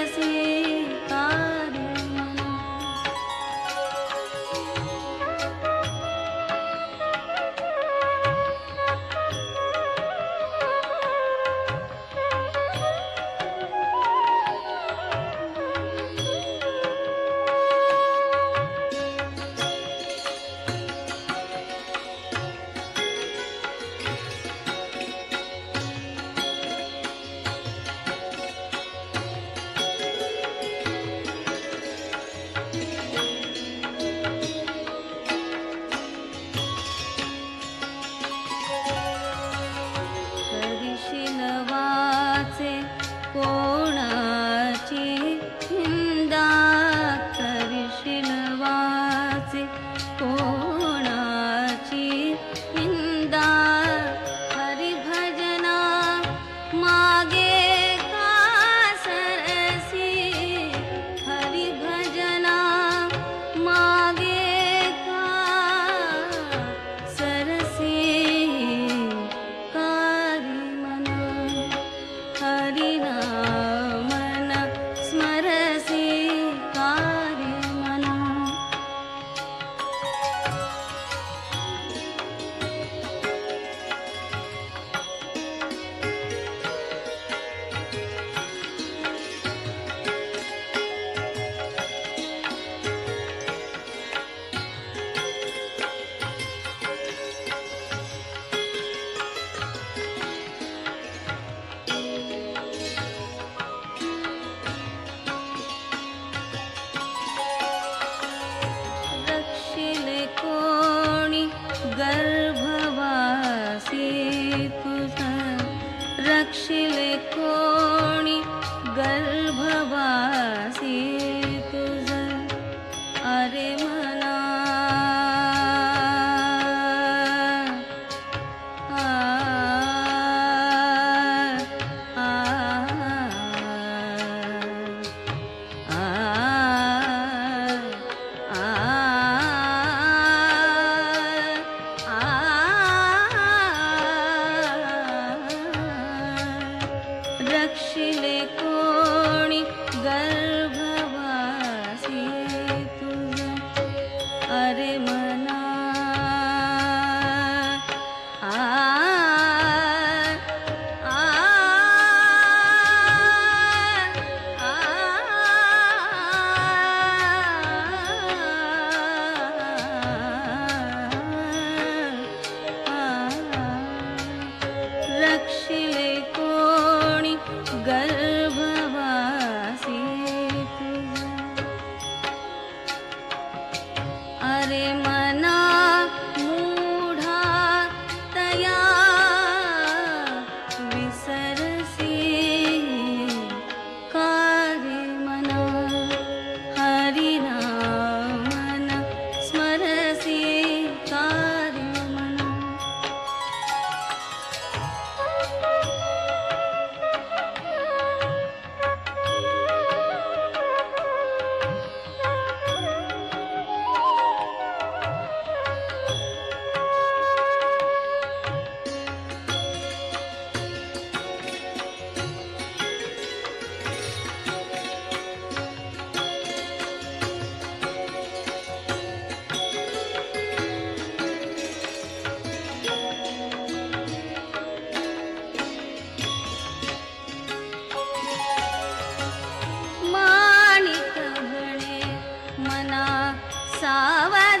स्मरसी वाचे कोणाची हो. शिलोणि गर्भवासी रक्षिले कोणी 走完。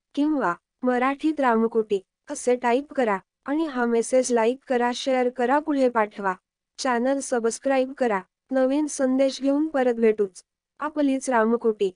किंवा मराठीत रामकोटी असे टाईप करा आणि हा मेसेज लाईक करा शेअर करा पुढे पाठवा. चॅनल सबस्क्राईब करा. नवीन संदेश घेऊन परत भेटूच. आपलीच रामकुटी